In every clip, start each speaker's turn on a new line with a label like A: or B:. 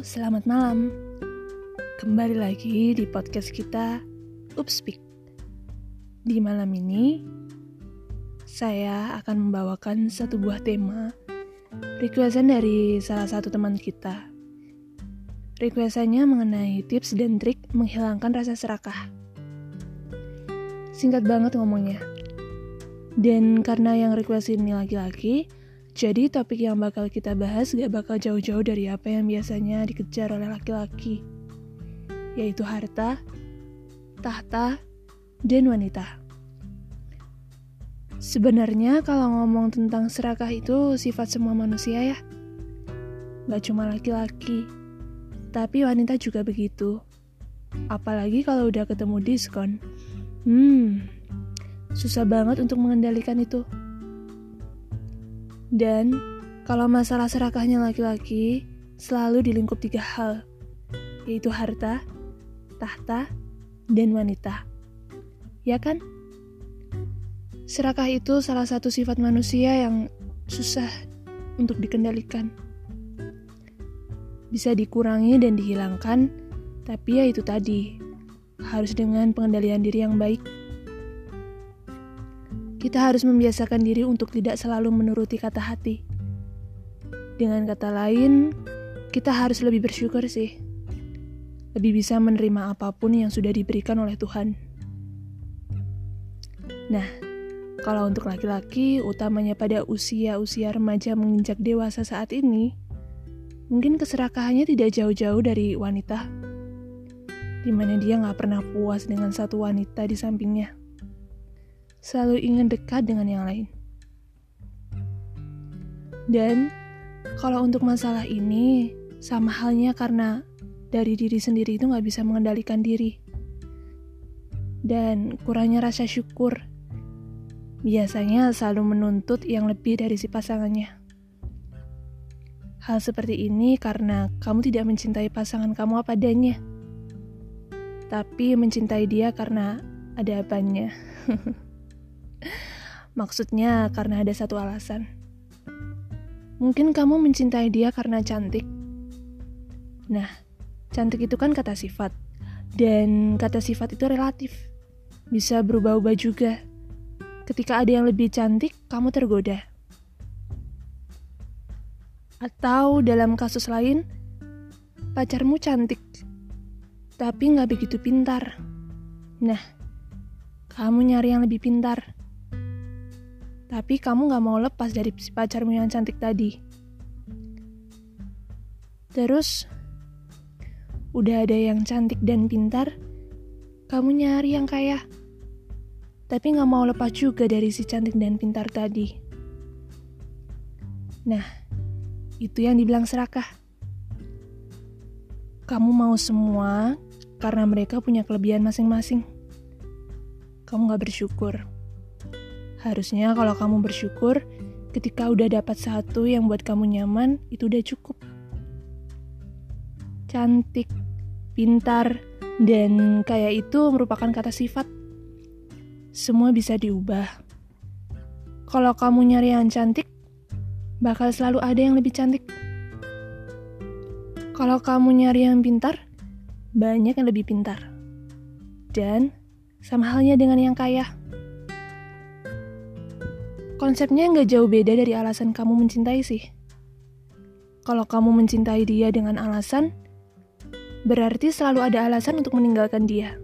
A: selamat malam. Kembali lagi di podcast kita Upspeak. Di malam ini, saya akan membawakan satu buah tema requestan dari salah satu teman kita. Requestannya mengenai tips dan trik menghilangkan rasa serakah. Singkat banget ngomongnya. Dan karena yang request ini laki-laki, jadi topik yang bakal kita bahas gak bakal jauh-jauh dari apa yang biasanya dikejar oleh laki-laki, yaitu harta, tahta, dan wanita. Sebenarnya kalau ngomong tentang serakah itu sifat semua manusia ya. Gak cuma laki-laki, tapi wanita juga begitu. Apalagi kalau udah ketemu diskon. Hmm, susah banget untuk mengendalikan itu. Dan kalau masalah serakahnya laki-laki, selalu di lingkup tiga hal, yaitu harta, tahta, dan wanita. Ya kan? Serakah itu salah satu sifat manusia yang susah untuk dikendalikan. Bisa dikurangi dan dihilangkan, tapi ya itu tadi, harus dengan pengendalian diri yang baik. Kita harus membiasakan diri untuk tidak selalu menuruti kata hati. Dengan kata lain, kita harus lebih bersyukur sih. Lebih bisa menerima apa pun yang sudah diberikan oleh Tuhan. Nah, kalau untuk laki-laki, utamanya pada usia-usia remaja menginjak dewasa saat ini, mungkin keserakahannya tidak jauh-jauh dari wanita, di mana dia nggak pernah puas dengan satu wanita di sampingnya selalu ingin dekat dengan yang lain. Dan kalau untuk masalah ini, sama halnya karena dari diri sendiri itu nggak bisa mengendalikan diri. Dan kurangnya rasa syukur, biasanya selalu menuntut yang lebih dari si pasangannya. Hal seperti ini karena kamu tidak mencintai pasangan kamu apa adanya, tapi mencintai dia karena ada apanya. Maksudnya karena ada satu alasan. Mungkin kamu mencintai dia karena cantik. Nah, cantik itu kan kata sifat. Dan kata sifat itu relatif. Bisa berubah-ubah juga. Ketika ada yang lebih cantik, kamu tergoda. Atau dalam kasus lain, pacarmu cantik, tapi nggak begitu pintar. Nah, kamu nyari yang lebih pintar tapi kamu gak mau lepas dari si pacarmu yang cantik tadi. Terus, udah ada yang cantik dan pintar, kamu nyari yang kaya. Tapi gak mau lepas juga dari si cantik dan pintar tadi. Nah, itu yang dibilang serakah. Kamu mau semua karena mereka punya kelebihan masing-masing. Kamu gak bersyukur. Harusnya kalau kamu bersyukur, ketika udah dapat satu yang buat kamu nyaman, itu udah cukup. Cantik, pintar, dan kayak itu merupakan kata sifat. Semua bisa diubah. Kalau kamu nyari yang cantik, bakal selalu ada yang lebih cantik. Kalau kamu nyari yang pintar, banyak yang lebih pintar. Dan sama halnya dengan yang kaya. Konsepnya nggak jauh beda dari alasan kamu mencintai sih. Kalau kamu mencintai dia dengan alasan, berarti selalu ada alasan untuk meninggalkan dia.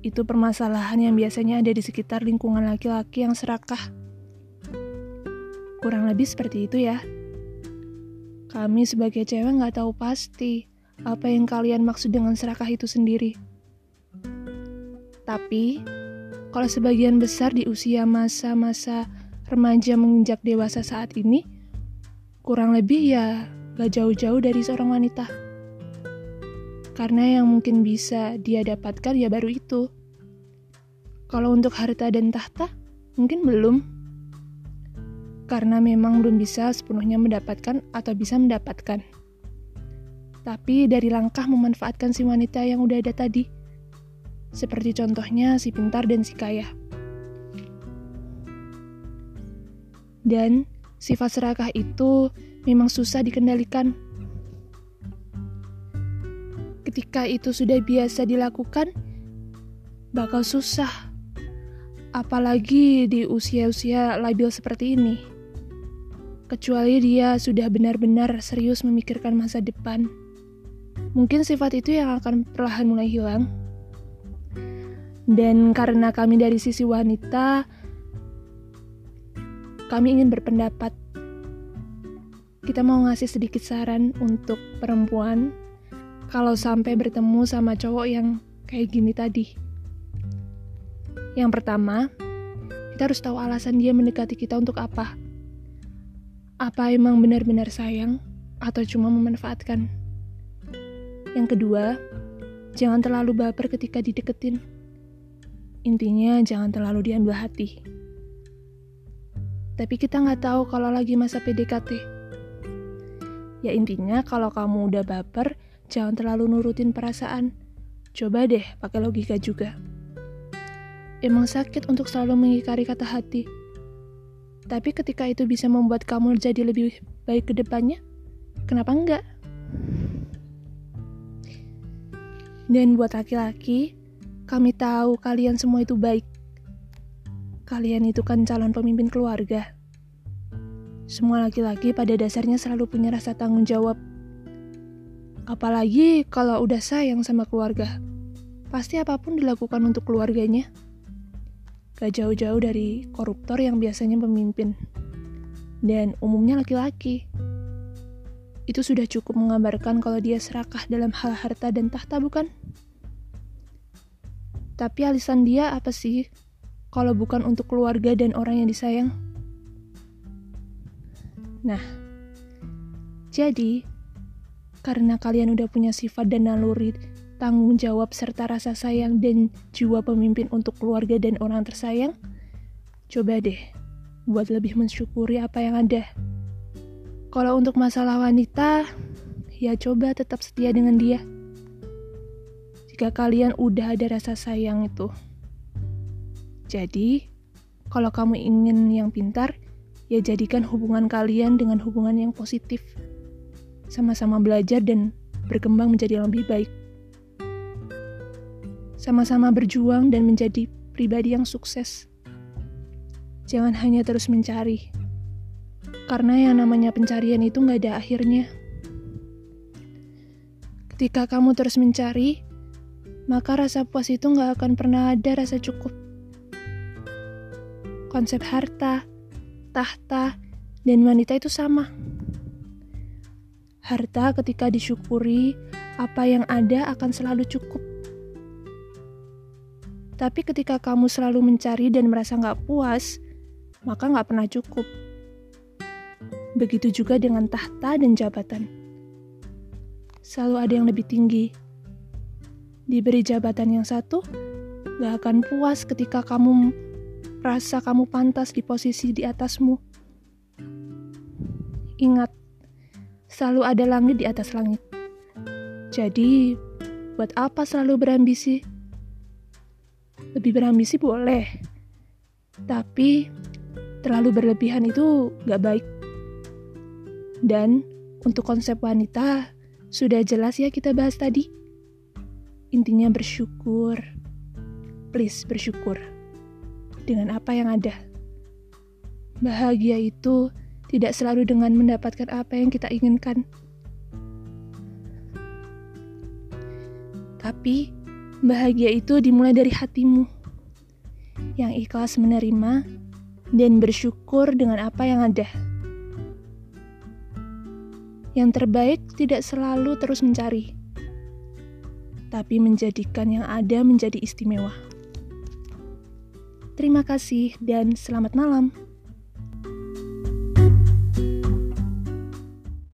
A: Itu permasalahan yang biasanya ada di sekitar lingkungan laki-laki yang serakah. Kurang lebih seperti itu ya. Kami sebagai cewek nggak tahu pasti apa yang kalian maksud dengan serakah itu sendiri. Tapi, kalau sebagian besar di usia masa-masa remaja menginjak dewasa saat ini, kurang lebih ya gak jauh-jauh dari seorang wanita. Karena yang mungkin bisa dia dapatkan ya baru itu. Kalau untuk harta dan tahta, mungkin belum. Karena memang belum bisa sepenuhnya mendapatkan atau bisa mendapatkan. Tapi dari langkah memanfaatkan si wanita yang udah ada tadi, seperti contohnya si pintar dan si kaya. Dan sifat serakah itu memang susah dikendalikan. ketika itu sudah biasa dilakukan, bakal susah. Apalagi di usia-usia labil seperti ini. Kecuali dia sudah benar-benar serius memikirkan masa depan. Mungkin sifat itu yang akan perlahan mulai hilang. Dan karena kami dari sisi wanita, kami ingin berpendapat. Kita mau ngasih sedikit saran untuk perempuan kalau sampai bertemu sama cowok yang kayak gini tadi. Yang pertama, kita harus tahu alasan dia mendekati kita untuk apa. Apa emang benar-benar sayang atau cuma memanfaatkan? Yang kedua, jangan terlalu baper ketika dideketin. Intinya jangan terlalu diambil hati. Tapi kita nggak tahu kalau lagi masa PDKT. Ya intinya kalau kamu udah baper, Jangan terlalu nurutin perasaan. Coba deh pakai logika juga. Emang sakit untuk selalu mengikari kata hati. Tapi ketika itu bisa membuat kamu jadi lebih baik ke depannya, kenapa enggak? Dan buat laki-laki, kami tahu kalian semua itu baik. Kalian itu kan calon pemimpin keluarga. Semua laki-laki pada dasarnya selalu punya rasa tanggung jawab Apalagi kalau udah sayang sama keluarga. Pasti apa pun dilakukan untuk keluarganya. Gak jauh-jauh dari koruptor yang biasanya pemimpin. Dan umumnya laki-laki. Itu sudah cukup menggambarkan kalau dia serakah dalam hal harta dan tahta, bukan? Tapi alisan dia apa sih? Kalau bukan untuk keluarga dan orang yang disayang. Nah, jadi karena kalian udah punya sifat dan naluri tanggung jawab serta rasa sayang dan jiwa pemimpin untuk keluarga dan orang tersayang, coba deh buat lebih mensyukuri apa yang ada. Kalau untuk masalah wanita, ya coba tetap setia dengan dia. Jika kalian udah ada rasa sayang itu. Jadi, kalau kamu ingin yang pintar, ya jadikan hubungan kalian dengan hubungan yang positif sama-sama belajar dan berkembang menjadi lebih baik. Sama-sama berjuang dan menjadi pribadi yang sukses. Jangan hanya terus mencari, karena yang namanya pencarian itu nggak ada akhirnya. Ketika kamu terus mencari, maka rasa puas itu nggak akan pernah ada rasa cukup. Konsep harta, tahta, dan wanita itu sama. Harta ketika disyukuri, apa yang ada akan selalu cukup. Tapi ketika kamu selalu mencari dan merasa nggak puas, maka nggak pernah cukup. Begitu juga dengan tahta dan jabatan. Selalu ada yang lebih tinggi. Diberi jabatan yang satu, nggak akan puas ketika kamu merasa kamu pantas di posisi di atasmu. Ingat, selalu ada langit di atas langit. Jadi, buat apa selalu berambisi? Lebih berambisi boleh, tapi terlalu berlebihan itu gak baik. Dan untuk konsep wanita, sudah jelas ya kita bahas tadi. Intinya bersyukur. Please bersyukur dengan apa yang ada. Bahagia itu tidak selalu dengan mendapatkan apa yang kita inginkan. Tapi, bahagia itu dimulai dari hatimu yang ikhlas menerima dan bersyukur dengan apa yang ada. Yang terbaik tidak selalu terus mencari, tapi menjadikan yang ada menjadi istimewa. Terima kasih dan selamat malam.